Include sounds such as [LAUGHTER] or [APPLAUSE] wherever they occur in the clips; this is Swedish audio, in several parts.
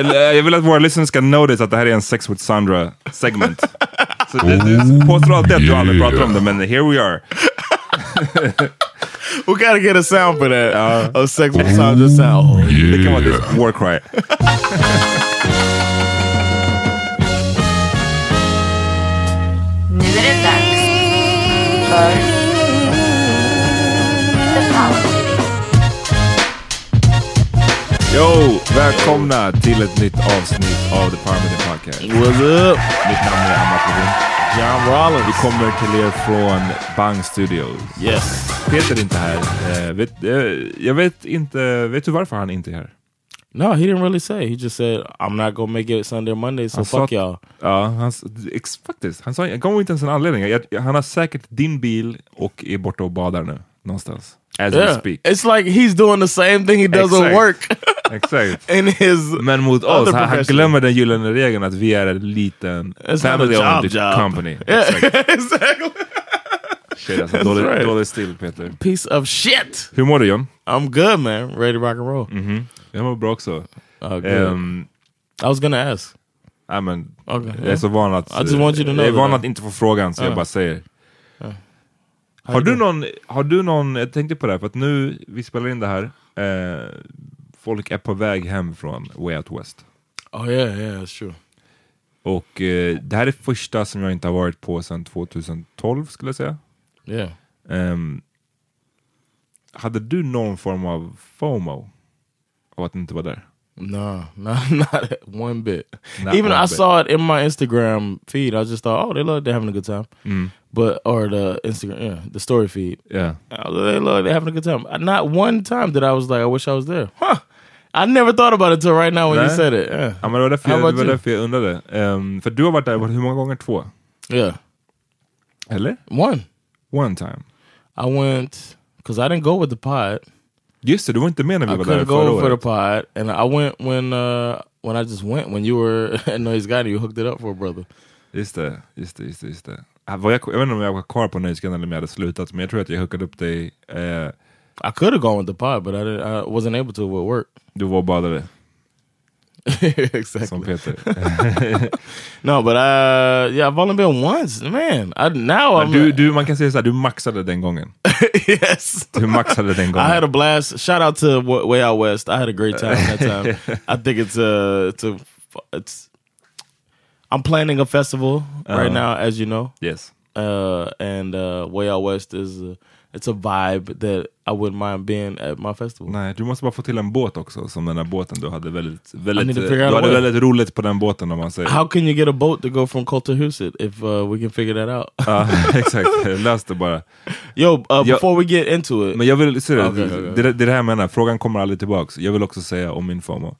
Eller, uh, Jag vill att våra lyssnare ska notice att det här är en Sex with Sandra segment. Så du, du påstår alltid att du aldrig pratar om det, men here we are. [LAUGHS] We gotta get a sound for that. A sex with Sandra sound. Oh, det kan vara this war cry. Nu är det dags för Yo, välkomna till ett nytt avsnitt av The Parliament Podcast. What's up? Mitt namn är Amat Levin. John Rollins. Vi kommer till er från Bang Studios. Yes. Peter är inte här. Eh, vet, eh, jag vet inte, vet du varför han inte är här? No, he didn't really say. He just said, I'm not gonna make it Sunday or Monday, so Han fuck y'all. Ja, han, faktiskt. Han sa, jag gav inte ens en anledning. Jag, han har säkert din bil och är borta och badar nu. Någonstans. As we Yeah. speak. It's like he's doing the same thing he does at Exakt. work [LAUGHS] Exakt. [LAUGHS] in his Men mot oss, han, han glömmer den gyllene regeln att vi är en liten It's family a owned job job. company. [LAUGHS] Yeah, Exakt. exactly. Shit, alltså, That's dålig, right. dålig stil Peter. Piece of shit. Hur mår du John? I'm good, man. Ready to rock and roll. Jag mår bra också. Oh, good. Ehm, I was gonna ask. ja, men, Okay. Jag är så van att, I just want you to know jag är van that. att inte få frågan så jag Ja. bara säger. Har du, någon, har du någon, jag tänkte på det här, för att nu, vi spelar in det här, eh, folk är på väg hem från Way Out West. Oh yeah, yeah, that's true. Och eh, det här är första som jag inte har varit på sedan 2012 skulle jag säga. Yeah. Ehm, hade du någon form av FOMO av att inte vara där? No, [LAUGHS] not not one bit. Not Even one I bit. saw it in my Instagram feed. I just thought, oh, they love they're having a good time. Mm. But or the Instagram, yeah, the story feed. Yeah. I was like, They love they're having a good time. Not one time that I was like, I wish I was there. Huh? I never thought about it till right now when you said it. Yeah. Ja, men det var därför, jag, var därför jag undrade. Ehm, för du har varit där hur många gånger? Två? Yeah. Eller? One. One time. I went because I didn't go with the pod. Just det, du var inte med när vi I var där förra go for the året. pod, and I went when uh when I just went when you were [LAUGHS] at Noise and you hooked it up for a brother. Just det, just det, just det. Just det. Var jag, jag vet inte om jag var kvar på Nöjesguiden eller om jag hade slutat, men jag tror att jag hookade upp dig. Eh, I could have gone with the pod, but I I wasn't able to with work. du var och badade, [LAUGHS] exactly. som Peter. [LAUGHS] No, but uh, yeah, I've only been once, man. I now I'm du, du, man kan säga såhär, du maxade den gången. [LAUGHS] yes. Du maxade den I gången. had a blast. Shout out to Wa- Way Out West. I had a great time that time. I think it's a it's a it's. I'm planning a festival right Uh-huh. now, as you know, Yes. uh, and uh, Way Out West is a, it's a vibe that I wouldn't mind being at my festival. Nej, du måste bara få till en båt också, som den här båten du hade väldigt, väldigt, eh, du hade väldigt roligt på den båten om man säger. How can you get a boat to go from Cold to Huset if uh, we can figure that out? Ja, [LAUGHS] exakt, lös det bara. Yo, uh, Yo- before we get into it, Men jag vill, se det, Okej, okej, okej. det, det är det här jag menar, frågan kommer aldrig tillbaks. Jag vill också säga om min FOMO.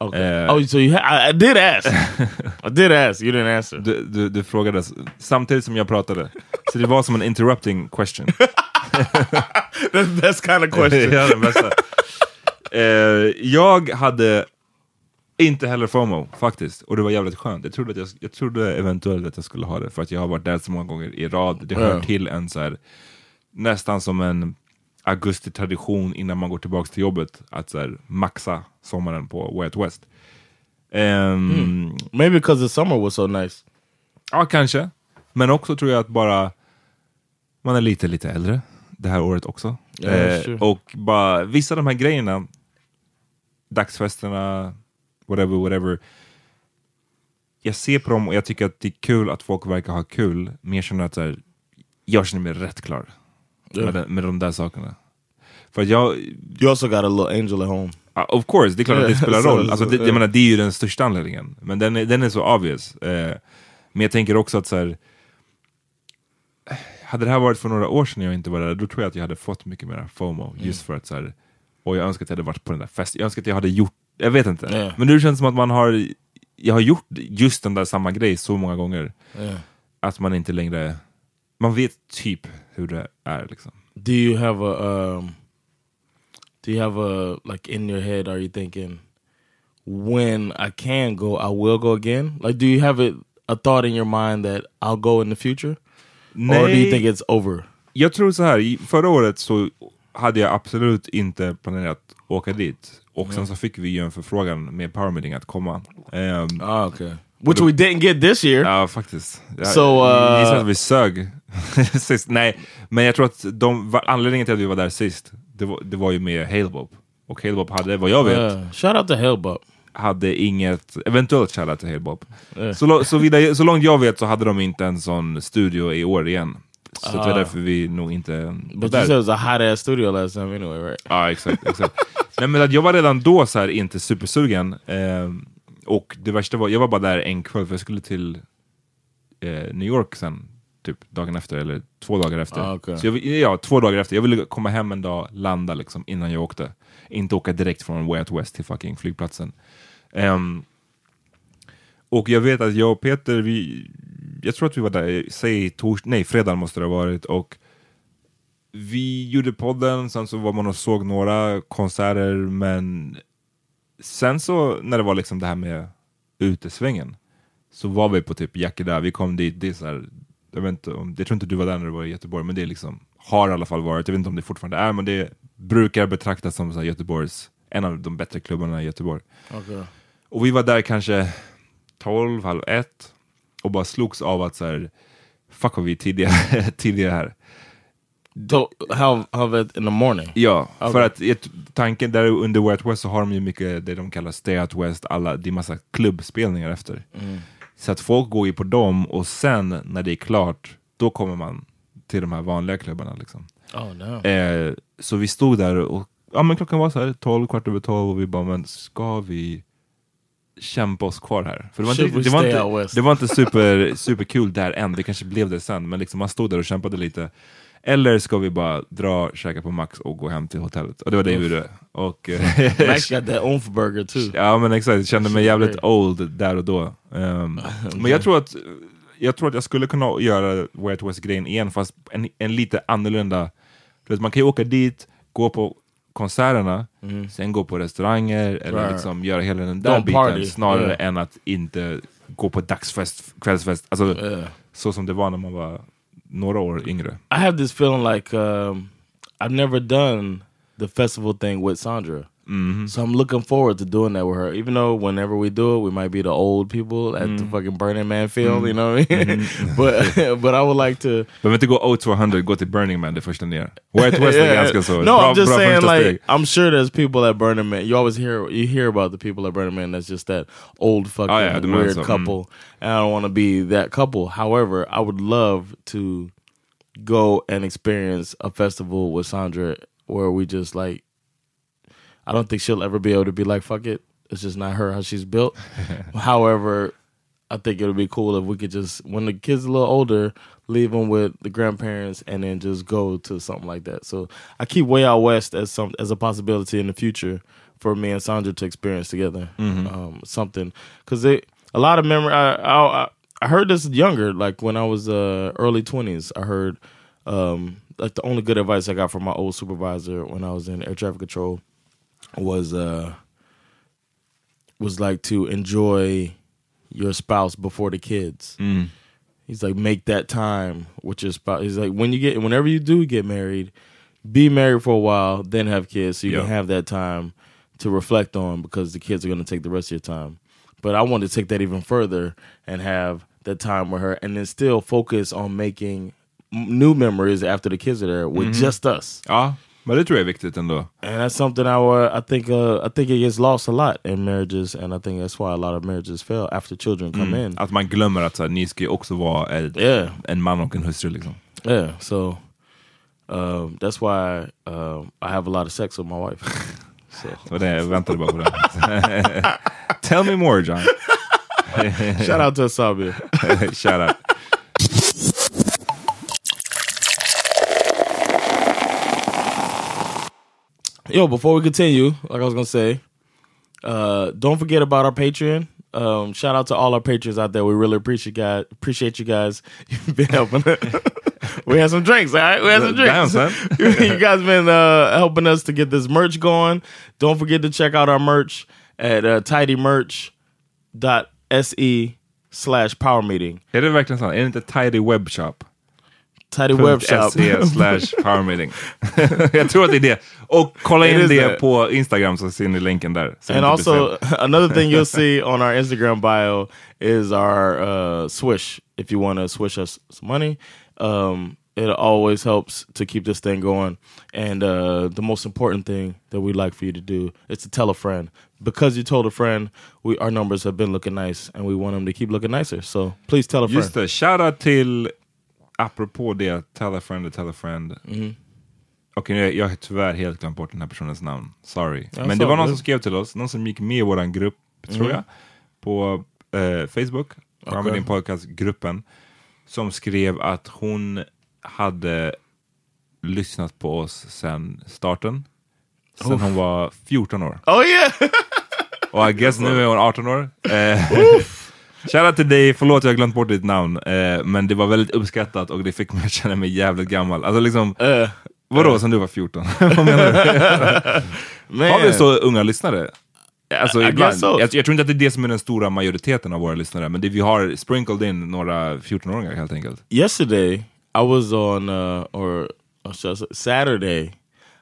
Okay. eh, oh, so you I, I did ask, [LAUGHS] I did ask, you didn't answer. Du, du, du frågade samtidigt som jag pratade. Så det var som en interrupting question. [LAUGHS] [LAUGHS] The best kind of question. ja, den bästa. Eh, jag hade inte heller FOMO faktiskt, och det var jävligt skönt. Jag trodde, att jag, jag trodde eventuellt att jag skulle ha det, för att jag har varit där så många gånger i rad. Det hör Ja. till en så här, nästan som en augusti-tradition innan man går tillbaka till jobbet, att så här, maxa sommaren på Way Out West. Ehm, Maybe because the summer was so nice. Ja, kanske. Men också tror jag att bara man är lite, lite äldre det här året också. That's eh, och bara vissa av de här grejerna, dagsfesterna, whatever, whatever. jag ser på dem och jag tycker att det är kul att folk verkar ha kul, men jag känner att här, jag känner mig rätt klar med, den, med de där sakerna. För jag, You also got a little angel at home. Uh, of course, det är klart att det [LAUGHS] spelar roll. Alltså, det, jag menar, det är ju den största anledningen. Men den är, den är så obvious. Eh, men jag tänker också att så här, hade det här varit för några år sedan jag inte var där, då tror jag att jag hade fått mycket mer FOMO. Just för att så här, och jag önskar att jag hade varit på den där festen. Jag önskar att jag hade gjort, jag vet inte. Ja. Men nu känns det som att man har, jag har gjort just den där samma grej så många gånger. Yeah. Att man inte längre, man vet typ hur det är liksom. Do you have a um do you have a like in your head are you thinking when I can go I will go again? Like do you have it a thought in your mind that I'll go in the future? Or do you think it's over? Jag tror så här, förra året så hade jag absolut inte planerat åka dit. Och sen så fick vi ju en förfrågan med Power Meeting att komma. Ehm, Oh, okay. Which we didn't get this year. Ja, faktiskt. Jag, So, uh, gissar att vi sög [LAUGHS] sist. Nej, men jag tror att de, anledningen till att vi var där sist, det var, det var ju med Halebop. Och Halebop hade, vad jag vet, Uh, shout out to Hellbop. hade inget, eventuellt shoutout till Halebop. Yeah. Så, så, vidare, så långt jag vet så hade de inte en sån studio i år igen. Så det var därför vi nog inte Ah. But där. you said it was a hot ass studio last time anyway, right? Ja, exakt. exakt. Nej, men att jag var redan då så här inte supersugen. ehm, och det värsta var, jag var bara där en kväll för jag skulle till eh, New York sen, typ dagen efter, eller två dagar efter. Ah, okej. Så jag, ja, två dagar efter. Jag ville komma hem en dag, landa liksom innan jag åkte. Inte åka direkt från Way Out West till fucking flygplatsen. Ehm, och jag vet att jag och Peter, vi, jag tror att vi var där, säg tors, nej fredag måste det ha varit, och vi gjorde podden, sen så var man och såg några konserter, men sen så när det var liksom det här med utesvängen, så var vi på typ Jackie där, vi kom dit, det är så här, jag, vet inte om, jag tror inte du var där när du var i Göteborg, men det är liksom, har i alla fall varit, jag vet inte om det fortfarande är, men det brukar betraktas som så Göteborgs, en av de bättre klubbarna i Göteborg. Okay. Och vi var där kanske 12, halv ett och bara slogs av att så här, fuck vad vi är tidiga, [LAUGHS] tidiga här. So, how how that in the morning? Ja, Okej. för att ett, tanken där under Way Out West så har de ju mycket det de kallar Stay Out West, alla, det är massa klubbspelningar efter. Så att folk går ju på dem och sen när det är klart, då kommer man till de här vanliga klubbarna liksom. Oh no. Eh, så vi stod där och ja, men klockan var så här 12, kvart över 12 och vi bara, men ska vi kämpa oss kvar här? För det var Should inte, det var inte, det var inte super, superkul där än, det kanske blev det sen, men liksom man stod där och kämpade lite. Eller ska vi bara dra, käka på Max och gå hem till hotellet? Och det var det vi gjorde. Och, eh, [LAUGHS] Max [LAUGHS] got that oomph burger too. Ja men exakt, jag kände mig jävligt old där och då. Ehm, [LAUGHS] Men jag tror att jag tror att jag skulle kunna göra Way Out West-grejen igen, fast en, en lite annorlunda... Vet, man kan ju åka dit, gå på konserterna, sen gå på restauranger, eller Mm. Right. liksom göra hela den där Don't biten, party. snarare Yeah. än att inte gå på dagsfest, kvällsfest, alltså Yeah. så som det var när man var några år yngre. I have this feeling like um, I've never done the festival thing with Sandra. So I'm looking forward to doing that with her. Even though whenever we do it, we might be the old people at the fucking Burning Man field, you know what I mean? [LAUGHS] but [LAUGHS] but I would like to Behöver inte gå O200, gå till Burning Man det första ni gör. Way Out West är Yeah. [LAUGHS] ganska så. No, bra, I'm just saying like steg. I'm sure there's people at Burning Man. You always hear you hear about the people at Burning Man that's just that old fucking Oh, yeah, the weird so, mm. couple. And I don't want to be that couple. However, I would love to go and experience a festival with Sandra where we just like I don't think she'll ever be able to be like fuck it. It's just not her how she's built. [LAUGHS] However, I think it would be cool if we could just when the kids a little older, leave them with the grandparents and then just go to something like that. So I keep Way Out West as some as a possibility in the future for me and Sandra to experience together. Um, something because it a lot of memory. I, I I heard this younger, like when I was uh, early twenties. I heard um, like the only good advice I got from my old supervisor when I was in air traffic control was uh was like to enjoy your spouse before the kids. Mm. He's like make that time with your spouse. He's like when you get whenever you do get married, be married for a while, then have kids so you Yeah. can have that time to reflect on because the kids are going to take the rest of your time. But I wanted to take that even further and have that time with her and then still focus on making m- new memories after the kids are there with mm-hmm. just us. Ja, Men det tror jag är viktigt ändå. and that's something I uh, I think uh, I think it gets lost a lot in marriages, and I think that's why a lot of marriages fail after children come in. Att man glömmer att så här, ni ska ju också vara ett, Yeah. en man och en hustru liksom. Yeah, so um, that's why um, I have a lot of sex with my wife. [LAUGHS] so var det, jag väntade bara på det. [LAUGHS] Tell me more John. [LAUGHS] shout out to Asabia. Shout out. Yo, before we continue, like I was gonna say, uh, don't forget about our Patreon. Um, shout out to all our patrons out there. We really appreciate guys. Appreciate you guys. [LAUGHS] You've been helping. [LAUGHS] we had some drinks, all right. We had some Damn, drinks. son. [LAUGHS] you guys been uh, helping us to get this merch going. Don't forget to check out our merch at uh, tidymerch.se slash power meeting. Är det verkligen sant? Är det inte Tidy Webshop? Webshop. .se slash power meeting. [LAUGHS] jag tror att det är det. Och kolla in det that. på Instagram så ser ni länken där. And det also, [LAUGHS] another thing you'll [LAUGHS] see on our Instagram bio is our uh, swish. If you want to swish us some money, um, it always helps to keep this thing going. And uh, the most important thing that we'd like for you to do is to tell a friend. Because you told a friend, we our numbers have been looking nice, and we want them to keep looking nicer. So please tell a friend. Just a det, shoutout till, apropå det, tell a friend, tell a friend. Mm-hmm. Okej, jag, jag har tyvärr helt glömt bort den här personens namn. Sorry. Ja, Men det var någon det- som skrev till oss, någon som gick med i våran grupp, Mm. tror jag, på eh, Facebook, okay. din podcast-gruppen, som skrev att hon hade lyssnat på oss sedan starten. Sen hon var 14 år. Oh yeah. Och I guess [LAUGHS] nu är hon 18 år. Eh, Shoutout till dig, förlåt jag har glömt bort ditt namn. Eh, men det var väldigt uppskattat och det fick mig att känna mig jävligt gammal. Alltså liksom, Uh, vadå sen du var 14? [LAUGHS] Vad menar du? Har vi så unga lyssnare? Alltså, I- ibland, so. jag, jag tror inte att det är det som är den stora majoriteten av våra lyssnare, men det, vi har sprinkled in några 14-åringar helt enkelt. yesterday I was on uh or, or say, Saturday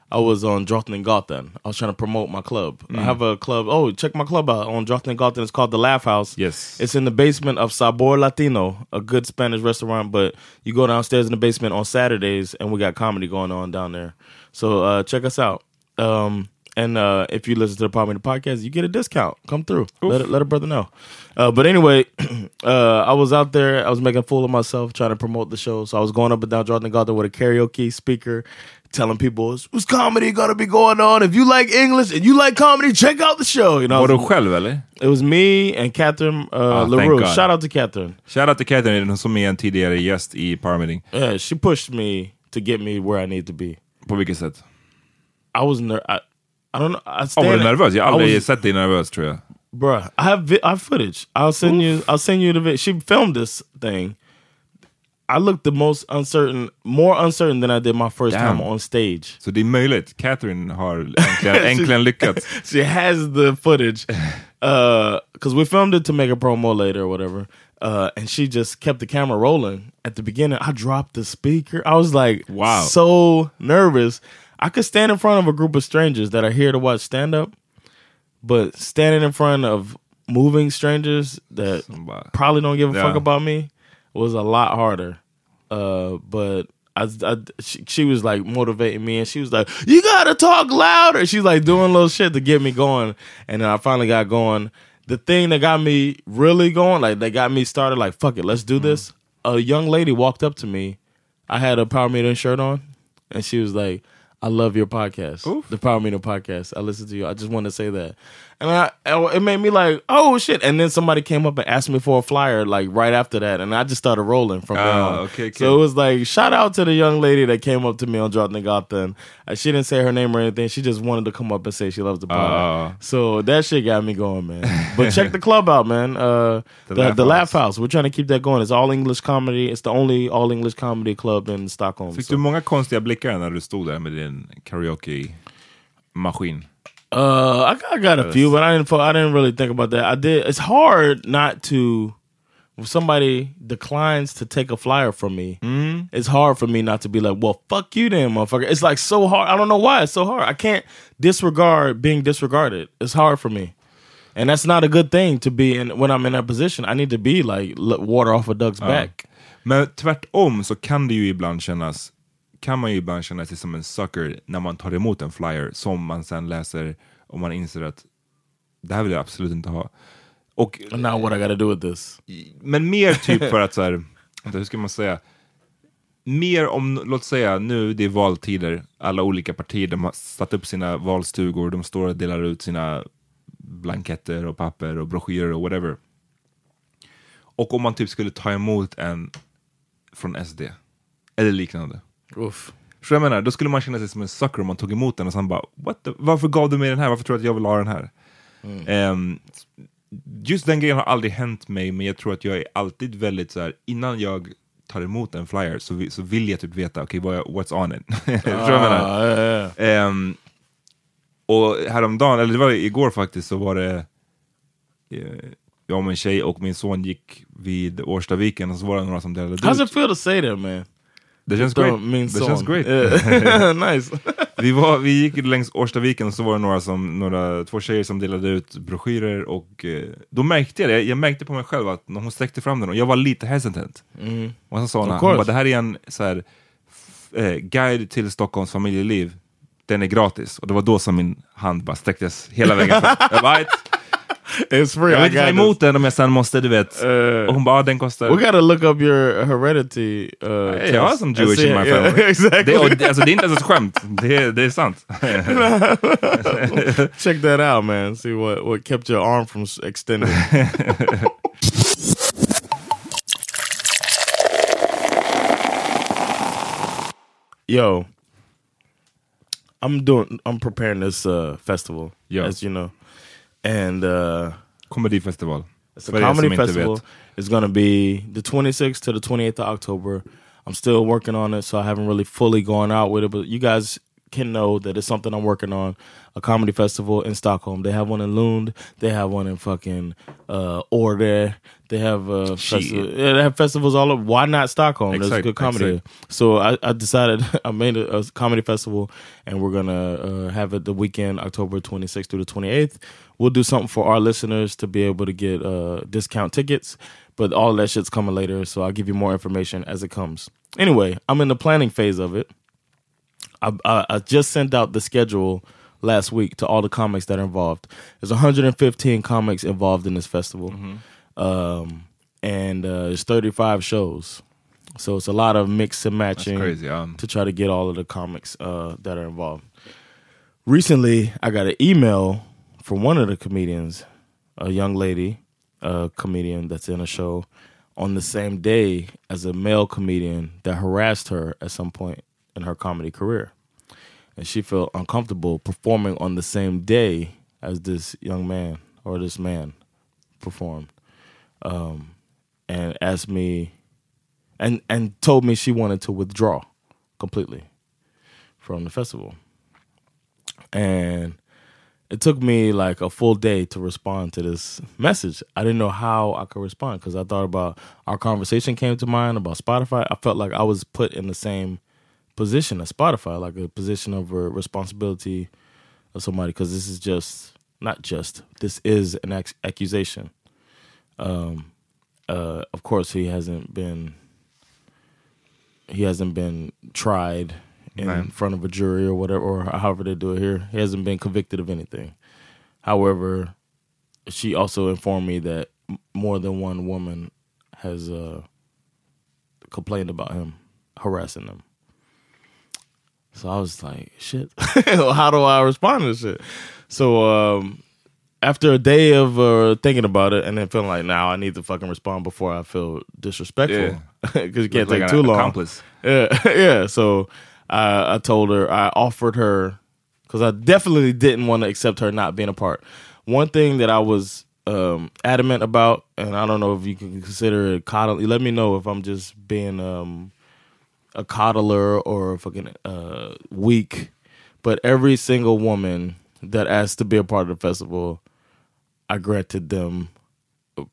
I was on Drottninggatan. I was trying to promote my club. I have a club. Oh, check my club out on Drottninggatan. It's called the Laugh House. Yes. It's in the basement of Sabor Latino, a good Spanish restaurant. But you go downstairs in the basement on Saturdays, and we got comedy going on down there. So uh, check us out. Um, and uh, if you listen to the Power podcast, you get a discount. Come through. Let, let a brother know. Uh, but anyway, [CLEARS THROAT] uh, I was out there. I was making a fool of myself trying to promote the show. So I was going up and down Drottninggatan with a karaoke speaker, telling people, "What's comedy gonna be going on? If you like English and you like comedy, check out the show." You know, Var du själv eller? it was me and Catherine uh, Oh, thank LaRue. Shout out to Catherine. Shoutout till Catherine som är en tidigare gäst i Powermeeting. Yeah, she pushed me to get me where I need to be. På vilket sätt? I was ner- I, I don't know. I Ja, stand var du nervös? Jag har I aldrig was- sett dig nervös tror jag. Bruh, I have vi- I have footage. I'll send you. I'll send you the video. She filmed this thing. I looked the most uncertain, more uncertain than I did my first Damn. time on stage. Så det är möjligt. Catherine har [LAUGHS] äntligen, äntligen lyckats. [LAUGHS] She has the footage [SIGHS] because we filmed it to make a promo later or whatever. Uh, and she just kept the camera rolling. At the beginning, I dropped the speaker. I was like, Wow. so nervous. I could stand in front of a group of strangers that are here to watch stand up, but standing in front of moving strangers that bara- probably don't give a fuck about me was a lot harder. Uh, but I, I she, she was like motivating me, and she was like, "You gotta talk louder." She's like doing little shit to get me going, and then I finally got going. The thing that got me really going, like that got me started, like fuck it, let's do this. A young lady walked up to me. I had a Power Meter shirt on, and she was like, "I love your podcast, the Power Meter podcast. I listen to you. I just want to say that." And I, it made me like, oh shit! And then somebody came up and asked me for a flyer, like right after that, and I just started rolling from there. Ah, on. okay, So it was like, shout out to the young lady that came up to me on Drottninggatan. Uh, she didn't say her name or anything. She just wanted to come up and say she loves the pod. Ah. so that shit got me going, man. But check the club out, man. Uh, the The the, Laugh Laugh House. We're trying to keep that going. It's all English comedy. It's the only all English comedy club in Stockholm. Fick So- du många konstiga blickar när du stod där med din karaoke-maskin? Uh, I, got- I got a few, but I didn't. I didn't really think about that. I did. It's hard not to. When somebody declines to take a flyer from me, it's hard for me not to be like, "Well, fuck you, then, motherfucker." It's like so hard. I don't know why it's so hard. I can't disregard being disregarded. It's hard for me, and that's not a good thing to be in when I'm in that position. I need to be like water off a duck's back. Men tvärtom så kan det ju ibland kännas kan man ju ibland känna sig som en sucker när man tar emot en flyer som man sen läser och man inser att det här vill jag absolut inte ha. Och, Now what I gotta do with this? men mer typ för att så här, hur ska man säga? Mer om, låt säga nu det är valtider, alla olika partier de har satt upp sina valstugor, de står och delar ut sina blanketter och papper och broschyrer och whatever. Och om man typ skulle ta emot en från SD, eller liknande. Oof. Så jag menar, då skulle man känna sig som en sucker om man tog emot den och sen bara What the, Varför gav du mig den här? Varför tror du att jag vill ha den här? Ehm, just den grejen har aldrig hänt mig, men jag tror att jag är alltid väldigt så här innan jag tar emot en flyer så, vi- så vill jag typ veta, okej, jag- what's on it? [LAUGHS] Vad jag menar? Ah, yeah, yeah. Ehm, och häromdagen, eller det var igår faktiskt, så var det eh, jag och min tjej och min son gick vid Årstaviken och så var det några som delade How's ut. it feel to say that man? Det känns great. mean Det känns great. Yeah. [LAUGHS] [LAUGHS] nice. Vi, var, vi gick längs Årstaviken och så var det några, som, några två tjejer som delade ut broschyrer och eh, då märkte jag det, jag märkte på mig själv att när hon sträckte fram den och jag var lite hesitant. Och så sa hon, Mm. Hon bara, det här är en så här, eh, guide till Stockholms familjeliv, den är gratis. Och det var då som min hand bara sträcktes hela vägen fram. [LAUGHS] Jag bara, "Right." [LAUGHS] It's free. jag I vill inte ta emot den om jag sen måste, du vet. Uh, och hon bara, "Ah, den kostar... We gotta look up your heredity. Uh, Hey, jag har som Jewish in my yeah, family. [LAUGHS] exactly. Det, och, alltså, det är inte ens ett skämt, det det är sant. [LAUGHS] Check that out, man. See what what kept your arm from extending. Yo, I'm doing. I'm preparing this uh, festival, Yeah. as you know, and uh, Komedifestival. It's a comedy festival. It's going to be the 26th to the 28th of October. I'm still working on it, so I haven't really fully gone out with it. But you guys can know that it's something I'm working on. A comedy festival in Stockholm. They have one in Lund. They have one in fucking uh, Orde. They have uh, festival, yeah, they have festivals all over. Why not Stockholm? There's Exakt, good comedy. exakt. So I, I decided [LAUGHS] I made a, a comedy festival, and we're gonna uh, have it the weekend, October 26th through the 28th. We'll do something for our listeners to be able to get uh, discount tickets, but all that shit's coming later. So I'll give you more information as it comes. Anyway, I'm in the planning phase of it. I, I, I just sent out the schedule last week to all the comics that are involved. There's 115 comics involved in this festival, um, and uh, there's 35 shows. So it's a lot of mix and matching um. to try to get all of the comics uh, that are involved. Recently, I got an email from one of the comedians, a young lady, a comedian that's in a show, on the same day as a male comedian that harassed her at some point in her comedy career. And she felt uncomfortable performing on the same day as this young man or this man performed. Um, and asked me and and told me she wanted to withdraw completely from the festival. And it took me like a full day to respond to this message. I didn't know how I could respond because I thought about our conversation came to mind about Spotify. I felt like I was put in the same position as Spotify, like a position of a responsibility of somebody because this is just not just this is an ac- accusation. Um, uh, of course, he hasn't been he hasn't been tried in Right. front of a jury or whatever, or however they do it here. He hasn't been convicted of anything. However, she also informed me that more than one woman has uh, complained about him harassing them. So I was like, shit, [LAUGHS] how do I respond to this shit? So um, after a day of uh, thinking about it and then feeling like, now I need to fucking respond before I feel disrespectful. Because [LAUGHS] you can't Like take too long. accomplice. Yeah, [LAUGHS] yeah. So I, I told her, I offered her, because I definitely didn't want to accept her not being a part. One thing that I was um, adamant about, and I don't know if you can consider it coddling. Let me know if I'm just being um, a coddler or a fucking uh, weak. But every single woman that asked to be a part of the festival, I granted them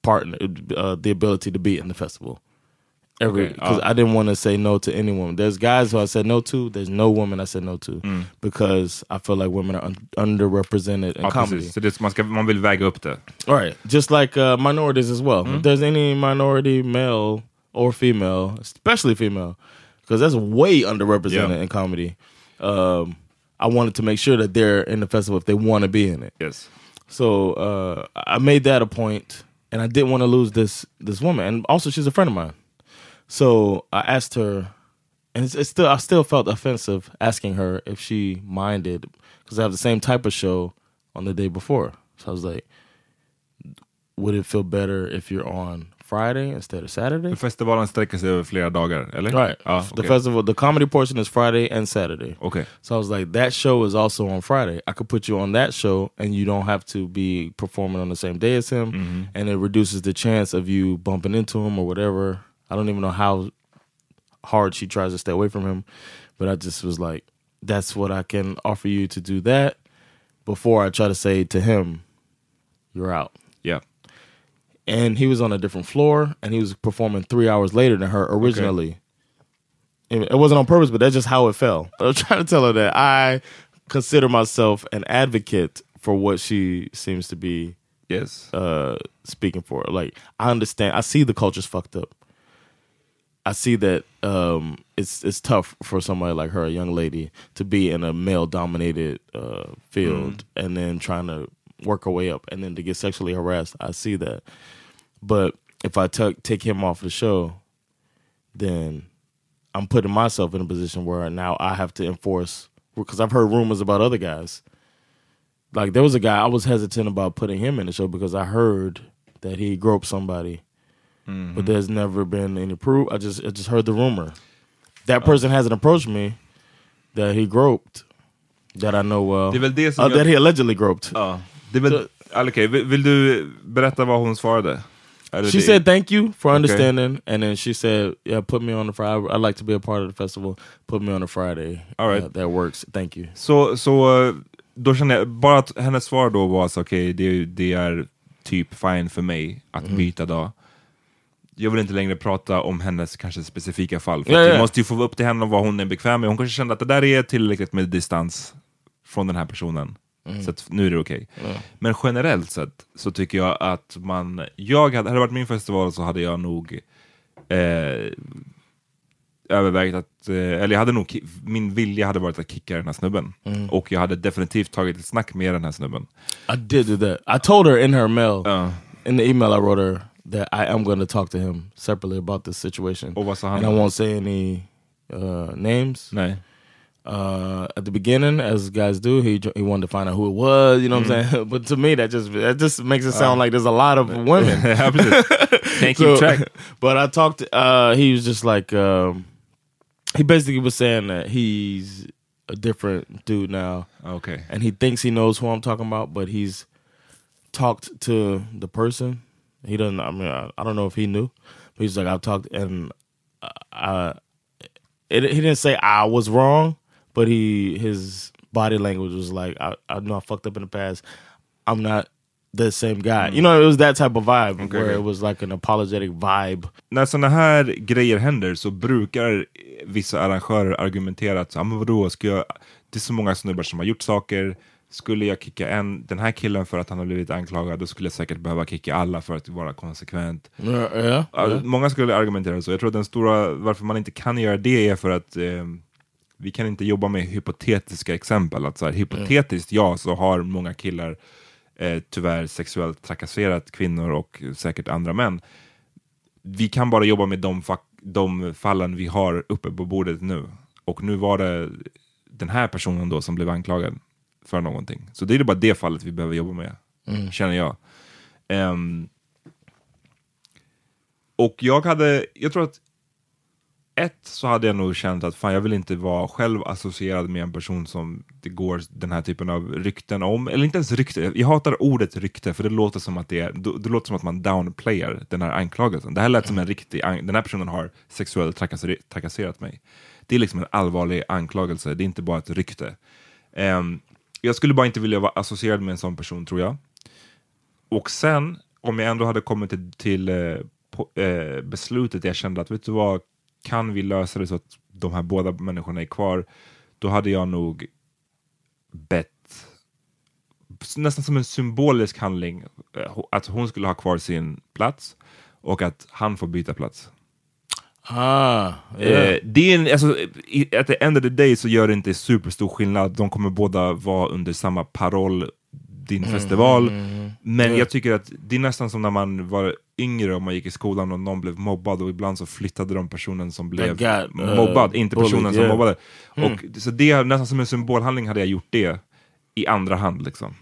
partner uh, the ability to be in the festival. Every Okay, because uh, I didn't want to say no to any woman. There's guys who I said no to. There's no woman I said no to Mm. because I feel like women are un- underrepresented in Ja, comedy. precis. Så det, man, ska, man vill väga upp det. All right, just like uh, minorities as well. Mm-hmm. If there's any minority, male or female, especially female, because that's way underrepresented Yeah. in comedy. Um, I wanted to make sure that they're in the festival if they want to be in it. Yes. So uh, I made that a point, and I didn't want to lose this this woman, and also she's a friend of mine. So I asked her, and it's, it's still I still felt offensive asking her if she minded because I have the same type of show on the day before. So I was like, would it feel better if you're on Friday instead of Saturday? Festivalen sträcker sig över flera dagar, eller? Right. Ja, The festival, the comedy portion is Friday and Saturday. Okay. So I was like, that show is also on Friday. I could put you on that show, and you don't have to be performing on the same day as him, mm-hmm. and it reduces the chance of you bumping into him or whatever. I don't even know how hard she tries to stay away from him, but I just was like, that's what I can offer you to do that before I try to say to him, you're out. Yeah. And he was on a different floor, and he was performing three hours later than her originally. It it wasn't on purpose, but that's just how it fell. I was trying to tell her that I consider myself an advocate for what she seems to be Yes. uh, speaking for. Like I understand, I see the culture's fucked up. I see that um, it's it's tough for somebody like her, a young lady, to be in a male dominated uh, field and then trying to work her way up and then to get sexually harassed. I see that, but if I tuck take him off the show, then I'm putting myself in a position where now I have to enforce because I've heard rumors about other guys. Like there was a guy I was hesitant about putting him in the show because I heard that he groped somebody, but there's never been any proof. I just I just heard the rumor. That person hasn't approached me that he groped that I know well. Det är väl det som Uh, jag- that he allegedly groped. Ja. Det är väl... Okej, vill, vill du berätta vad hon svarade? She said thank you for understanding, and then she said, "Yeah, put me on the Friday. I'd like to be a part of the festival. Put me on a Friday. All right. Uh, that works. Thank you." Så, så eh, då känner jag, bara att hennes svar då var så okej, det, det är typ fine för mig att Mm. byta dag. Jag vill inte längre prata om hennes kanske specifika fall. För Ja, ja. måste ju få upp till henne vad hon är bekväm med. Hon kanske kände att det där är tillräckligt med distans från den här personen. Mm. Så att nu är det okej. Men generellt sett så tycker jag att man, jag hade, hade det varit min festival så hade jag nog eh, övervägt att, eh, eller jag hade nog, min vilja hade varit att kicka den här snubben. Mm. Och jag hade definitivt tagit ett snack med den här snubben. I did do that. I told her in her mail, Ja. in the email I wrote her, that I am going to talk to him separately about this situation. Och vad sa han and I won't say any uh, names. Nej. Uh, at the beginning, as guys do, he he wanted to find out who it was. You know what I'm saying? [LAUGHS] But to me, that just that just makes it sound like there's a lot of [LAUGHS] women. [LAUGHS] Can't keep So- track. But I talked. Uh, he was just like um, he basically was saying that he's a different dude now, Okay, and he thinks he knows who I'm talking about, but he's talked to the person. He doesn't. I mean, I, I don't know if he knew, but he's like I've talked, and I. It, he didn't say I was wrong, but he his body language was like I, I know I fucked up in the past. I'm not the same guy. You know, it was that type of vibe Okay, where okay. it was like an apologetic vibe. När sådana här grejer händer så brukar vissa arrangörer argumentera att ah, men vadå, ska jag, det är så många snubbar som har gjort saker. Skulle jag kicka en, den här killen för att han har blivit anklagad, då skulle jag säkert behöva kicka alla för att vara konsekvent. Yeah, yeah. Ja, Många skulle argumentera så. Jag tror att den stora, varför man inte kan göra det är för att eh, vi kan inte jobba med hypotetiska exempel. Att så här, hypotetiskt, ja, så har många killar eh, tyvärr sexuellt trakasserat kvinnor och säkert andra män. Vi kan bara jobba med de, de fallen vi har uppe på bordet nu. Och nu var det den här personen då som blev anklagad för någonting. Så det är bara det fallet vi behöver jobba med, känner jag. Ehm, och jag hade, jag tror att ett så hade jag nog känt att fan jag vill inte vara själv associerad med en person som det går den här typen av rykten om, eller inte ens rykte, jag hatar ordet rykte för det låter som att det, är, det låter som att man downplayar den här anklagelsen. Det här lät som en riktig, den här personen har sexuellt trakasser, trakasserat mig. Det är liksom en allvarlig anklagelse, det är inte bara ett rykte. Um, jag skulle bara inte vilja vara associerad med en sån person tror jag. Och sen, om jag ändå hade kommit till, till eh, på, eh, beslutet, jag kände att vet du vad, kan vi lösa det så att de här båda människorna är kvar, då hade jag nog bett, nästan som en symbolisk handling, eh, att hon skulle ha kvar sin plats och att han får byta plats. Ah, yeah. Det är en, alltså, at the end of the day så gör det inte superstor skillnad. De kommer båda vara under samma paroll, din festival. Men jag tycker att det är nästan som när man var yngre och man gick i skolan och någon blev mobbad och ibland så flyttade de personen som blev got, uh, mobbad, inte bullied, personen som yeah. mobbade. Och, så det är nästan som en symbolhandling hade jag gjort det i andra hand liksom.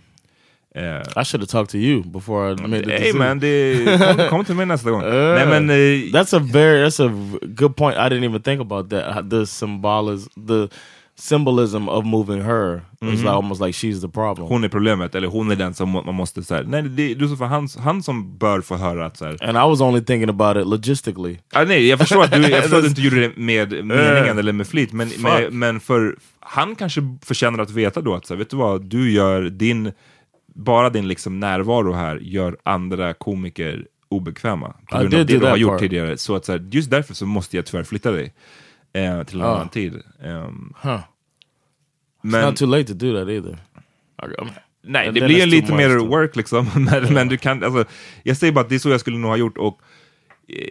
Eh, I should have talked to you before I made the Hey man, det, kom, [LAUGHS] kom till mig nästa gång. Nej men, eh, That's a very that's a good point. I didn't even think about that. The symbolism, the symbolism of moving her is like almost like she's the problem. hon är problemet, eller hon är den som man måste säga. Nej, det, är för han, han som bör få höra att så här, and I was only thinking about it logistically. ah, nej, jag förstår att du, jag [LAUGHS] förstår att du inte gjorde det med meningen eller med flit, men, med, men för han kanske förtjänar att veta då att så här, vet du vad, du gör din, bara din liksom närvaro här gör andra komiker obekväma på grund av det du har gjort part. tidigare. Så att så här, just därför så måste jag tyvärr flytta dig eh, till en Ah. annan tid. Ehm, Huh. It's men, not too late to do that either. Nej, And det blir it's lite too mer much to- work liksom. [LAUGHS] men, men du kan, alltså, jag säger bara att det är så jag skulle nog ha gjort. Och eh,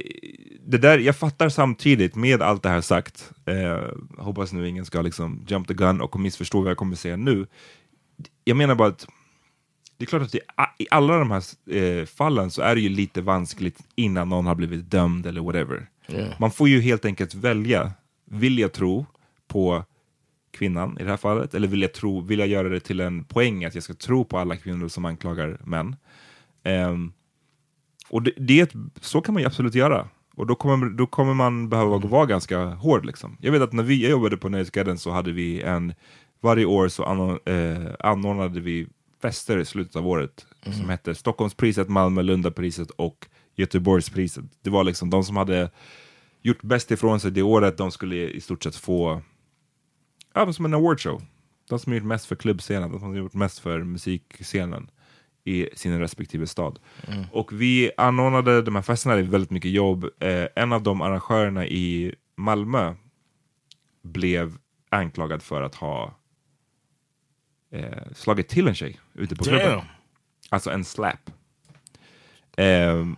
det där, jag fattar samtidigt, med allt det här sagt, eh, hoppas nu ingen ska liksom jump the gun och missförstå vad jag kommer säga nu. Jag menar bara att det är klart att det, i alla de här eh, fallen så är det ju lite vanskligt innan någon har blivit dömd eller whatever. Yeah. Man får ju helt enkelt välja. Vill jag tro på kvinnan i det här fallet? Eller vill jag, tro, vill jag göra det till en poäng att jag ska tro på alla kvinnor som anklagar män? Ehm, och det, det, är ett- så kan man ju absolut göra. Och då kommer, då kommer man behöva vara ganska hård. Liksom. Jag vet att när vi, jobbade på Nöjesguiden så hade vi en, varje år så anor, eh, anordnade vi fester i slutet av året som hette Stockholmspriset, Malmö, Lundapriset och Göteborgspriset. Det var liksom de som hade gjort bäst ifrån sig det året, de skulle i stort sett få, ja som en awardshow. De som gjort mest för klubbscenen, de som gjort mest för musikscenen i sin respektive stad. Och vi anordnade de här festerna, det är väldigt mycket jobb. Eh, en av de arrangörerna i Malmö blev anklagad för att ha eh, slagit till en tjej ute på klubben. Damn. Alltså en slap. Ehm,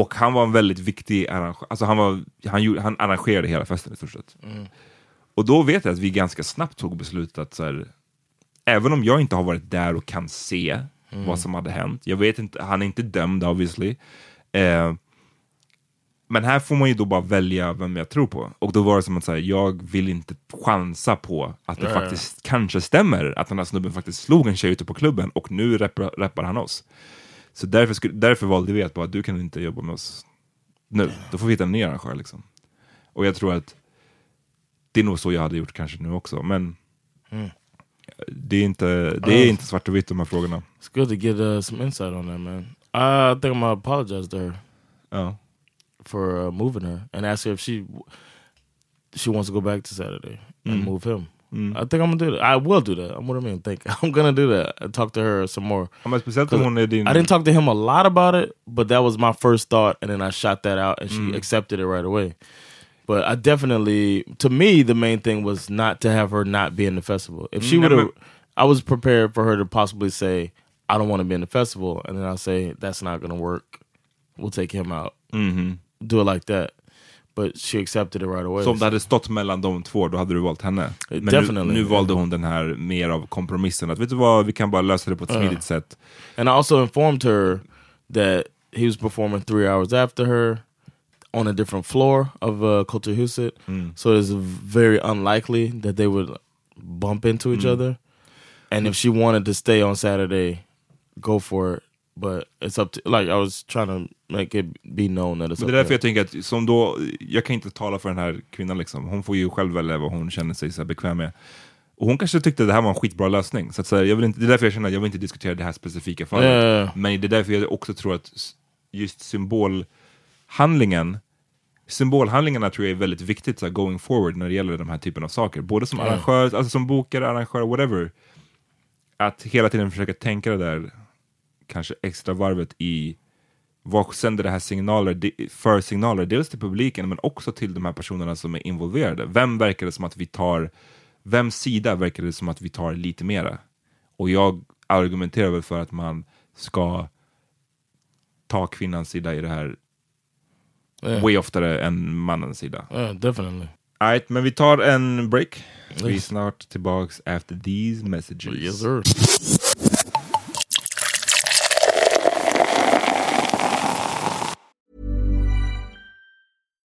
och han var en väldigt viktig arrangör. Alltså han, var, han, gjorde, han arrangerade hela festen i stort sett. Och då vet jag att vi ganska snabbt tog beslutet att så här, även om jag inte har varit där och kan se vad som hade hänt. Jag vet inte, han är inte dömd obviously. Eh, men här får man ju då bara välja vem jag tror på. Och då var det som att säga, jag vill inte chansa på att det faktiskt kanske stämmer att den här snubben faktiskt slog en tjej ute på klubben och nu rappar han oss. Så därför, skulle, därför valde vi att bara, du kan inte jobba med oss nu. Då får vi hitta en ny arrangör liksom. Och jag tror att det är nog så jag hade gjort kanske nu också. Men det är inte, det är inte svart och vitt de här frågorna. It's good to get uh, some insight on that, man. I think I'm gonna apologize to her Ja. for uh, moving her and ask her if she she wants to go back to Saturday and move him. Mm. I think I'm gonna do that. I will do that. I'm what I mean? Think [LAUGHS] I'm gonna do that. and talk to her some more. Ja, men speciellt om hon är din... I didn't talk to him a lot about it, but that was my first thought, and then I shot that out, and she mm. accepted it right away. But I definitely, to me, the main thing was not to have her not be in the festival. If she Mm, would have, I was prepared for her to possibly say, "I don't want to be in the festival," and then I'll say, "That's not going to work. We'll take him out." Mm-hmm. Do it like that. But she accepted it right away. Så om det hade stått mellan de två, då hade du valt henne. Men nu, Definitely. nu valde hon den här mer av kompromissen. Att vet du vad, vi kan bara lösa det på ett smidigt sätt. And I also informed her that he was performing three hours after her on a different floor of uh, Kulturhuset. So it's very unlikely that they would bump into each other. And if she wanted to stay on Saturday, go for it. But it's up to like I was trying to make it be known that it's det är därför jag tänker att som då, jag kan inte tala för den här kvinnan liksom. Hon får ju själv välja vad hon känner sig så här bekväm med. Och hon kanske tyckte det här var en skitbra lösning. Så att säga, jag vill inte, det är därför jag känner att jag vill inte diskutera det här specifika fallet. Ja, ja, ja. Men det är därför jag också tror att just symbolhandlingen Symbolhandlingarna tror jag är väldigt viktigt så här, going forward när det gäller de här typen av saker. Både som arrangör, alltså som bokare, arrangör, whatever. Att hela tiden försöka tänka det där kanske extra varvet i vad sänder det här signaler för signaler? Dels till publiken men också till de här personerna som är involverade. Vem verkar det som att vi tar, vems sida verkar det som att vi tar lite mera? Och jag argumenterar väl för att man ska ta kvinnans sida i det här Yeah. way oftare än mannens sida. Yeah, definitely. Alright, men vi tar en break. Vi är Yes. snart tillbaks after these messages. Yes, sir.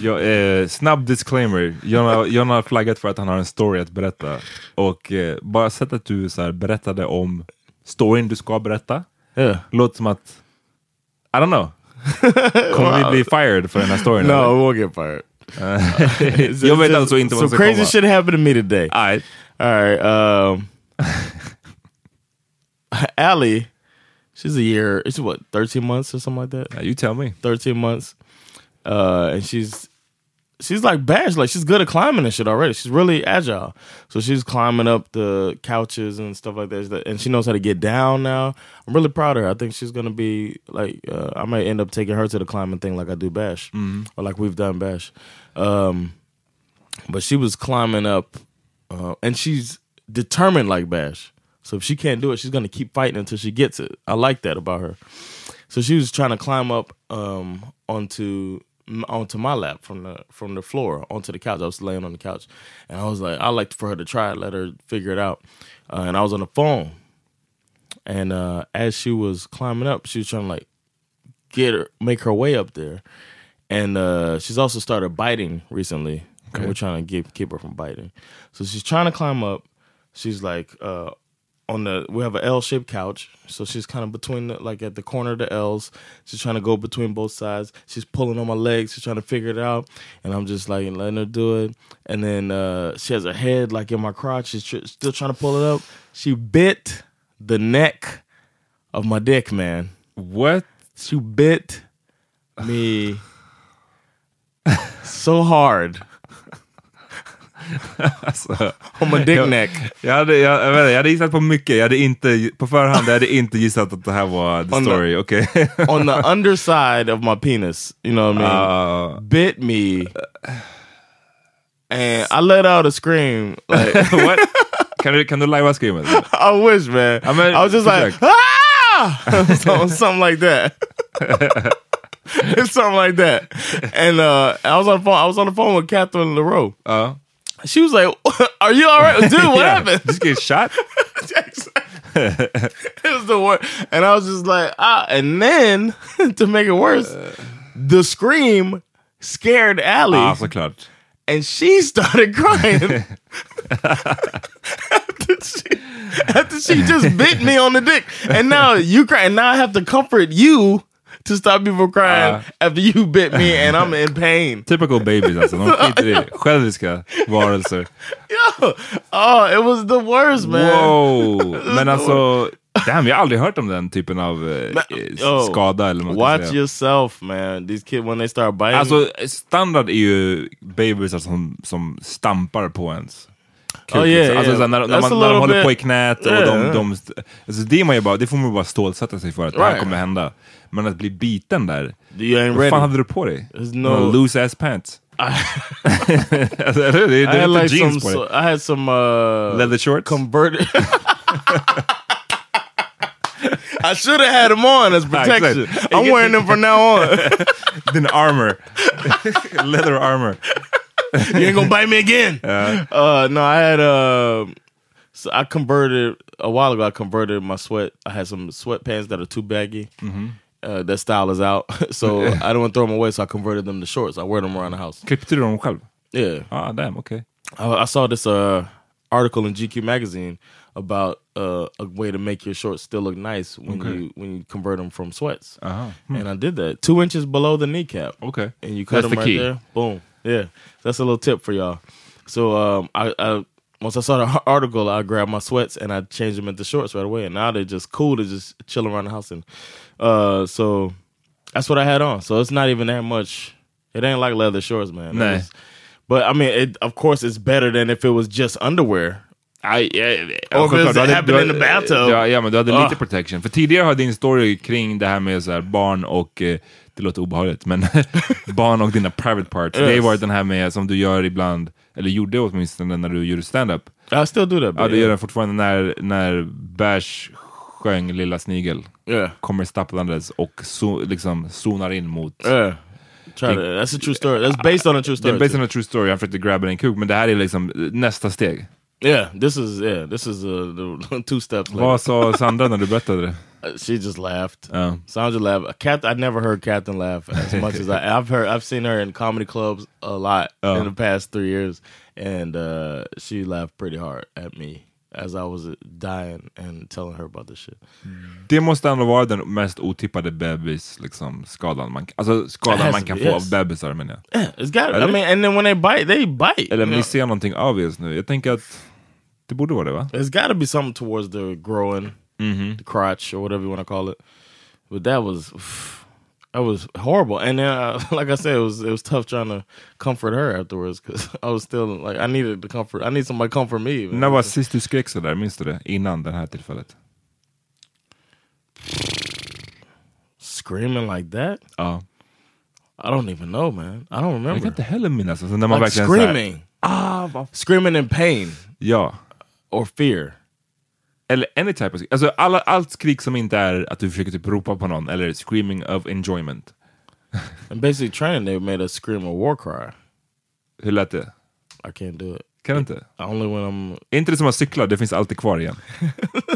Ja, eh, snabb disclaimer. Jonna har flaggat för att han har en story att berätta. Och eh, bara sätt att du så här, berättade om storyn du ska berätta. Yeah. Låter som att, I don't know. [LAUGHS] Kommer vi bli fired för den här storyn? No, eller? we won't get fired. [LAUGHS] Jag vet alltså inte vad So som ska crazy komma. shit happened to me today. Alright. All right. Um, Allie, she's a year. It's what thirteen months or something like that. Yeah, you tell me. Thirteen months, uh, and she's she's like bash. Like she's good at climbing and shit already. She's really agile. So she's climbing up the couches and stuff like that. And she knows how to get down now. I'm really proud of her. I think she's gonna be like. Uh, I might end up taking her to the climbing thing like I do bash, or like we've done bash. Um, but she was climbing up, uh, and she's determined like Bash. So if she can't do it, she's gonna keep fighting until she gets it. I like that about her. So she was trying to climb up um, onto onto my lap from the from the floor onto the couch. I was laying on the couch, and I was like, I like for her to try it, let her figure it out. Uh, and I was on the phone, and uh, as she was climbing up, she was trying to like get her, make her way up there. And uh, she's also started biting recently. And we're trying to keep keep her from biting. So she's trying to climb up. She's like uh, on the we have an L shaped couch, so she's kind of between the, like at the corner of the L's. She's trying to go between both sides. She's pulling on my legs. She's trying to figure it out, and I'm just like letting her do it. And then uh, she has her head like in my crotch. She's tr- still trying to pull it up. She bit the neck of my dick, man. What? She bit me [LAUGHS] so hard [LAUGHS] Alltså, on my dick jag, neck. Jag hade, jag, jag, vet jag hade gissat på mycket. Jag hade inte, på förhand jag hade inte gissat att det här var the On the- story. Okej. [LAUGHS] on the underside of my penis. You know what I mean? Uh, Bit me, and I let out a scream. Like [LAUGHS] what? Kan du, kan du lajva screamet? I wish, man. I mean, I was just like försök. ah, something, something like that. It's something like that. And uh, I was on the phone. I was on the phone with Catherine LaRoe. Ja. She was like, [LAUGHS] "Are you all right, dude? What [LAUGHS] Yeah. happened?" Just get shot? [LAUGHS] it was the worst. And I was just like, ah. And then to make it worse, the scream scared Allie, Ja, såklart. and she started crying after, she, after she just bit me on the dick. And now you cry, and now I have to comfort you to stop you from crying Uh. after you bit me, and I'm in pain. [LAUGHS] Typical babies alltså. De skiter i. [LAUGHS] Själviska varelser. Yo, oh, it was the worst, man. Wow! [LAUGHS] Men alltså, damn, jag har aldrig hört om den typen av eh, eh, Oh, skada eller man ska Watch säga. yourself, man. These kids when they start biting. Alltså standard är ju babysar som, som stampar på ens. Oh, yeah, alltså, yeah. när, när, man, när de håller på i bit- knät och de, yeah. de, alltså, det, man ju bara, det får man ju bara stålsätta sig för att det här Right. kommer hända. Men att bli biten där, vad fan hade du på dig? No- loose ass pants? [LAUGHS] alltså, det, det I had like some. So, I had some uh, Leather shorts? converted. [LAUGHS] I should have had them on as protection. exactly. I'm wearing them from now on. [LAUGHS] Din armor. Leather armor. you ain't gonna bite me again. Uh, no, I had uh, so I converted a while ago. I converted my sweat. I had some sweatpants that are too baggy. Uh, that style is out, [LAUGHS] so I don't want to throw them away. So I converted them to shorts. I wear them around the house. Klippte du dem själv? Yeah, Ah, damn, okay. I, I saw this uh, article in GQ magazine about uh, a way to make your shorts still look nice when Okay. you when you convert them from sweats. Aha. And I did that two inches below the kneecap. Okay. and you cut That's them the right key. there. Boom. Yeah, that's a little tip for y'all. So um, I, I once I saw the [LAUGHS] article, I grabbed my sweats and I changed them into shorts right away. And now they're just cool to just chill around the house. And uh, so that's what I had on. So it's not even that much. It ain't like leather shorts, man. Nah. was- But I mean, it, of course, it's better than if it was just underwear. If självklart, it's du hade- happened in the bathtub. Ja, ja, men du hade Ah. lite protection. För tidigare har din story kring det här med så här barn och, eh, det låter obehagligt, men [LAUGHS] barn och dina private parts. Det har Yes. varit den här med, som du gör ibland, eller gjorde åtminstone när du gjorde stand-up. I still do that. Ja, du gör den fortfarande när, när Bash sjöng Lilla Snigel. yeah. Kommer stapplandes och so, liksom zonar in mot... Yeah. Try to, that's a true story. That's based on a true story. är based too. on a true story, han försökte grabba en kuk, men det här är liksom nästa steg. Yeah, this is yeah, this is uh, the [LAUGHS] two steps. later. Vad sa Sandra när du berättade det? [LAUGHS] Uh, She just laughed. Ja. Sandra laughed. Cat, I never heard Captain laugh as much as I. [LAUGHS] I've heard. I've seen her in comedy clubs a lot Oh. in the past three years, and uh, she laughed pretty hard at me as I was dying and telling her about this shit. Mm. Det måste ändå vara den mest otippade bebis liksom, skadan man, alltså, skadan man kan be, få yes. av bebisar menar jag. Yeah, it's got. I mean, and then when they bite, they bite. Eller vi ser någonting obvious nu. Jag tänker att det borde vara det va? There's got to be something towards the growing, mm-hmm. the crotch, or whatever you want to call it. But that was that was horrible. And then, uh, [LAUGHS] like I said, it was it was tough trying to comfort her afterwards because [LAUGHS] I was still like I needed the comfort. I need somebody to comfort me. När var sist du skrek sådär, minns du det? Innan det här tillfället? Screaming like that? Ja. I don't even know, man. I don't Jag remember. kan inte heller minnas. Alltså, när man like verkligen så här- screaming, screaming in pain ja. or fear. Eller any type of... Alltså alla, allt skrik som inte är att du försöker typ ropa på någon, eller screaming of enjoyment. And basically, training they made us scream a war cry. Hur lät det? I can't do it. Kan du inte? Only when I'm. Är inte det som att cykla? Det finns alltid kvar igen. [LAUGHS]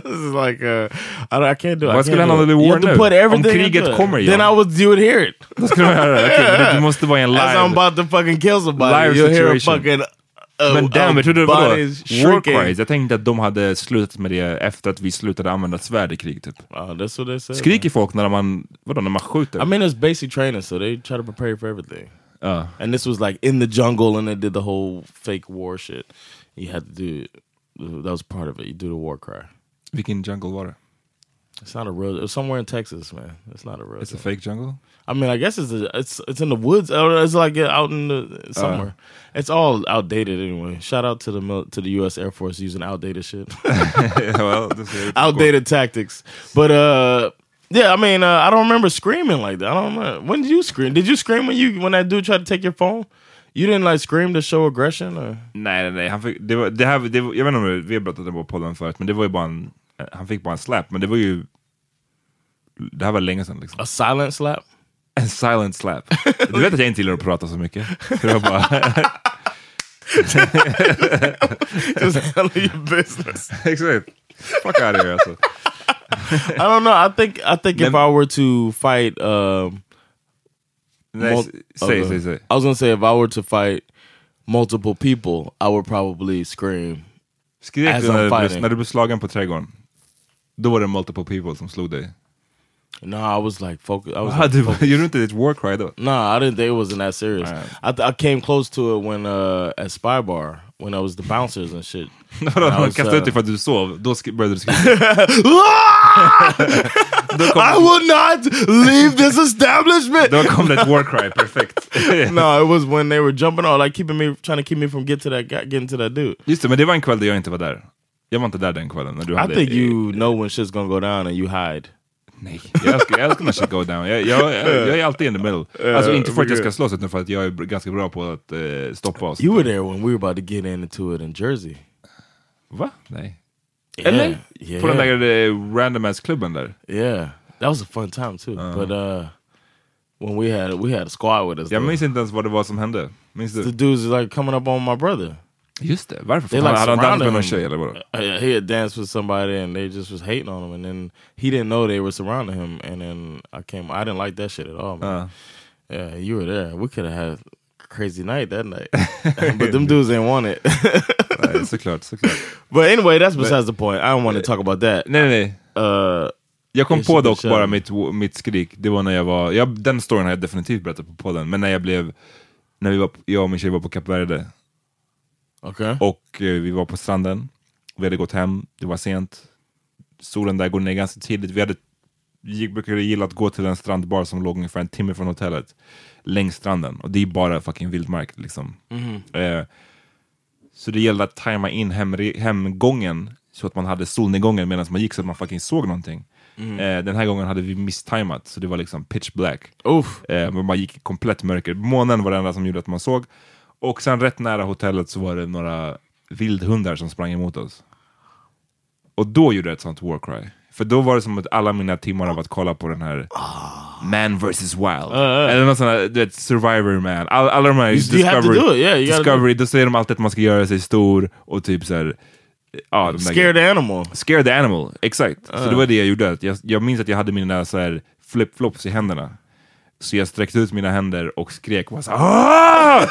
This is like uh, I, I can't do it. I Vad skulle hända do om it. det war nu? put everything Om kriget it. kommer igen? Then I would you would hear it. Då skulle man göra det. Men det [LAUGHS] måste vara en As I'm live... about to fucking kill somebody, Live you'll hear a situation. fucking. Uh, Men damn, jag trodde vadå? bodies War cries. Jag tänkte att de hade slutat med det efter att vi slutade använda svärd i krig typ. Oh, that's what they said. Skriker folk när man, vadå, när man skjuter? I mean, it's basic training, so they try to prepare for everything. Ja. And this was like in the jungle, and they did the whole fake war shit. You had to do. That was part of it. You do the war cry. Vilken jungle var det? It's not a real. It was somewhere in Texas, man. It's not a real. It's a thing. fake jungle? I mean, I guess it's a, it's it's in the woods. It's like out in the somewhere. it's all outdated anyway. Shout out to the mil- to the U.S. Air Force using outdated shit, [LAUGHS] well, det ser ut- outdated tactics. But uh, yeah, I mean, uh, I don't remember screaming like that. I don't remember. When did you scream? Did you scream when you when that dude tried to take your phone? You didn't like scream to show aggression, or Nej, nej, nej. Han fick, det var, det här, det var, jag vet inte om vi har pratat om podden förut, men det var ju bara en... Han fick bara en slap, men det var ju... Det här var länge sedan liksom. a silent slap? En silent slap. Du vet att jag inte gillar att prata så mycket. Så var bara... Just handle your business. Exakt. Fuck out of here alltså. I don't know. I think I think if I were to fight, um, Nej, mul- s- säg, okay. säg, säg. I was gonna say if I were to fight multiple people, I would probably scream. Skrek As du I'm när, när du blev slagen på trädgården? Då var det multiple people som slog dig. No, I was like focused. I was like, [LAUGHS] focused. gjorde du inte ditt war cry though. No, I didn't think it wasn't that serious. Alright. I th- I came close to it when uh at Spy Bar when I was the bouncers and shit. [LAUGHS] no, no, no, uh, ut dig för att du sov, då började du skrika. I will not leave this establishment. då kom det ett war cry, [LAUGHS] perfect. no, it was when they were jumping on, like keeping me, trying to keep me from get to that getting to that dude. Just det, men det var en kväll där jag inte var där. Jag var inte där den kvällen. När du I hade, think you know when shit's gonna go down and you hide. Nej, jag älskar, jag älskar när shit go down. Jag, jag, [LAUGHS] jag, jag är alltid in the middle. Alltså inte för att jag ska slåss, utan för att jag är ganska bra på att eh, stoppa oss. You were there when we were about to get into it in Jersey. Va? Nej. Yeah, Eller? Yeah. På den där eh, random ass klubben där. Yeah, that was a fun time too. But uh, when we had we had a squad with us, Jag minns inte ens vad det var som hände. Minns the du? dudes is like coming up on my brother. Just det, varför? They like hade han dansat surrounded him. tjej eller vadå? Uh, he had danced with somebody and they just was hating on him, and then he didn't know they were surrounding him. And then I came, I didn't like that shit at all. Man. Uh. Yeah, you were there. We could have had a crazy night that night, [LAUGHS] but them dudes didn't want it. Nej, såklart, såklart. [LAUGHS] but anyway, that's besides the point. I don't want to talk about that. Nej, nej, nej. Uh, Jag kom på dock bara mitt, mitt skrik, det var när jag var, jag, den storyn har jag definitivt berättat på podden, men när jag blev, när vi var, jag och min tjej var på Kap Verde, okay. och eh, vi var på stranden, vi hade gått hem, det var sent, solen där går ner ganska tidigt, vi hade gick, brukade gilla att gå till en strandbar som låg ungefär en timme från hotellet. Längs stranden. Och det är bara fucking vildmark liksom. Eh, så det gällde att tajma in hemre- hemgången så att man hade solnedgången medan man gick så att man fucking såg någonting. Eh, den här gången hade vi misstimat så det var liksom pitch black. Eh, men man gick i komplett mörker. Månen var det enda som gjorde att man såg. Och sen rätt nära hotellet så var det några vildhundar som sprang emot oss. Och då gjorde jag ett sånt war cry. För då var det som att alla mina timmar av att kolla på den här Man vs Wild. Eller något sånt här, du vet, Survivor Man. All, alla de här You- to do yeah, gotta do Discovery, då säger de alltid att man ska göra sig stor och typ såhär... Ja, de där Scare the animal. Scare the animal, exakt. Så det var det jag gjorde. Jag, jag minns att jag hade mina så här flip-flops i händerna. Så jag sträckte ut mina händer och skrek och var så här!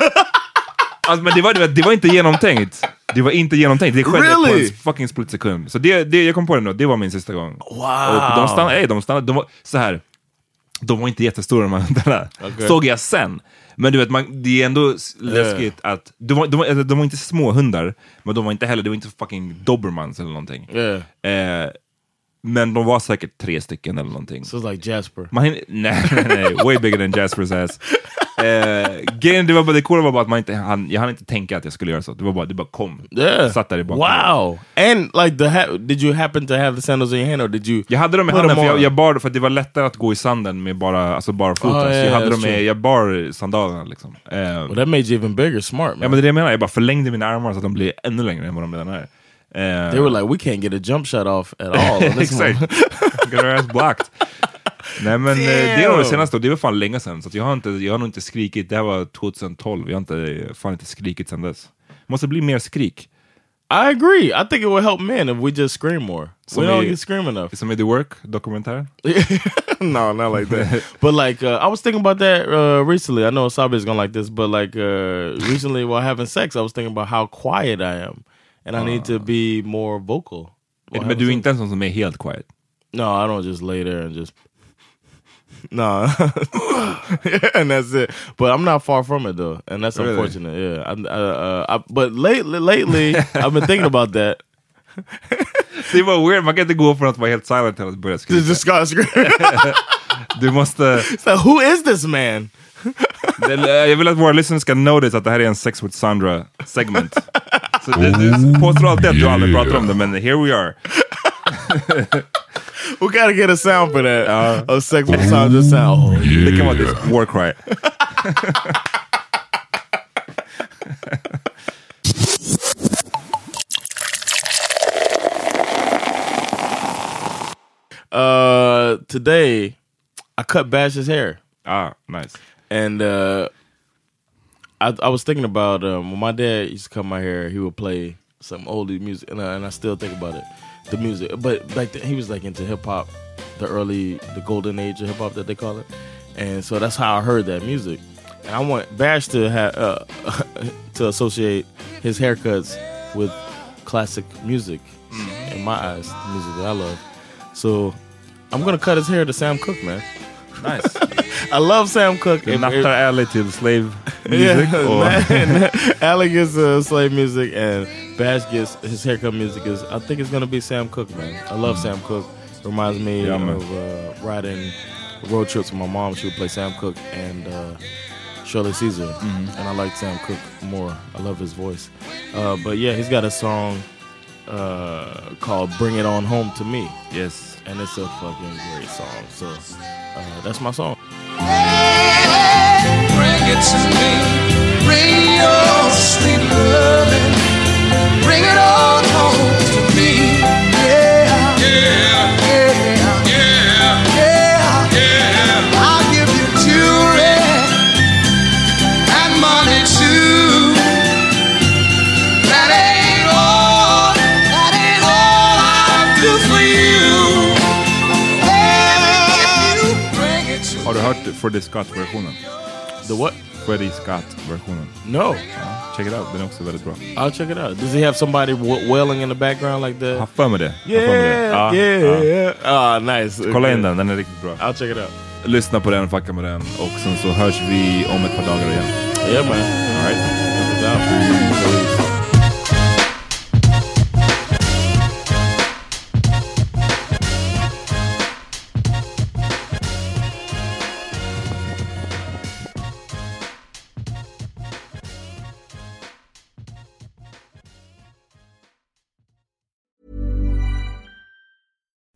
Alltså, Men det var, det var- inte genomtänkt. Det var inte genomtänkt. Det skedde på Really? en fucking split sekund. Så det, det, jag kom på det nu, det var min sista gång. Wow. Och de stannade, ey, de stannade, de var så här. De var inte jättestora de här hundarna. Okej. Såg jag sen. Men du vet, man, det är ändå läskigt att... De var, de, var, alltså, de var inte små hundar, men de var inte heller, det var inte fucking dobermans eller någonting. Yeah. Eh, men de var säkert tre stycken eller någonting. So it's like Jasper. Man [LAUGHS] nej, nej, nej, way bigger than Jaspers ass. Eh, grejen, det, var bara, det coola var bara att man inte, han, jag hann inte tänka att jag skulle göra så. Det, var bara, det bara kom. Yeah. Satt där i bakgrunden. Wow. And like the did you happen to have the sandals in your hand or did you? Jag hade dem i handen för jag, jag bar för att det var lättare att gå i sanden med bara, alltså bara foten. Ah, så yeah, jag, hade dem med, jag bar sandalerna liksom. Eh, Well, that made you even bigger, smart man. ja, men det är det jag menar, jag bara förlängde mina armar så att de blev ännu längre än vad de redan är. Eh, they were like, we can't get a jump shot off at all. Exakt. Got our ass blocked. Nej men eh, det nog det Damn. senaste, och det var fan länge sedan. Så jag, har inte, jag har nog inte skrikit, det här var 2012, jag har inte, fan inte skrikit sedan dess. Måste bli mer skrik. I agree. I think it would help men if we just scream more. So we don't get scream enough. Som i The Work, dokumentär. [LAUGHS] no, not like that. [LAUGHS] but like, uh, I was thinking about that uh, recently. I know Asabi is gonna like this, but like uh, recently while having sex, I was thinking about how quiet I am, and I need to be more vocal. while Men du är inte en sån som är helt quiet. No, I don't just lay there and just. [LAUGHS] No, [LAUGHS] and that's it. But I'm not far from it though, and that's Really? unfortunate. Yeah, I, uh, uh, I, but lately, lately, [LAUGHS] I've been thinking about that. Det var weird, man kan inte gå från att vara helt silent till att börja skrika. just start screaming. Du måste... so who is this man? Det- Jag vill att våra lyssnare ska notice att det här är en Sex with Sandra segment. Så du, du påstår alltid att du aldrig pratar om det, men here we are. [LAUGHS] We gotta get a sound for that. A sex with Sandra sound. Oh, Det kan vara this war cry. Uh, today I cut Bash's hair, nice. And uh, I, I was thinking about um, when my dad used to cut my hair, he would play some oldie music, and I, and I still think about it, the music. But back then, he was like into hip hop, the early, the golden age of hip hop that they call it, and so that's how I heard that music. And I want Bash to have uh, [LAUGHS] to associate his haircuts with classic music in my eyes, music that I love. So I'm gonna cut his hair to Sam Cooke, man. Nice. [LAUGHS] I love Sam Cooke. Du If- nattar Ally till slave [LAUGHS] yeah, music. och, [LAUGHS] man. Alec gets uh, slave music and Bash gets his haircut music. Is I think it's gonna be Sam Cooke, man. I love Sam Cooke. Reminds me Yeah, man. of uh, riding road trips with my mom. She would play Sam Cooke and uh, Shirley Caesar, and I like Sam Cooke more. I love his voice. Uh, but yeah, he's got a song uh, called "Bring It On Home to Me." yes. And it's a fucking great song. So uh, that's my song. Bring it to me. Bring your sweet loving. Bring it on home Freddie Scott-versionen? The what? Freddie Scott-versionen. No, Check it out, den är också väldigt bra. I'll check it out. Does he have somebody wailing in the background like Jag har that? för mig det. Yeah, Ja, yeah, ja. yeah. Ah, nice. Kolla in den, den är riktigt bra. I'll check it out. Lyssna på den, fucka med den och sen så hörs vi om ett par dagar igen. Yeah, man. All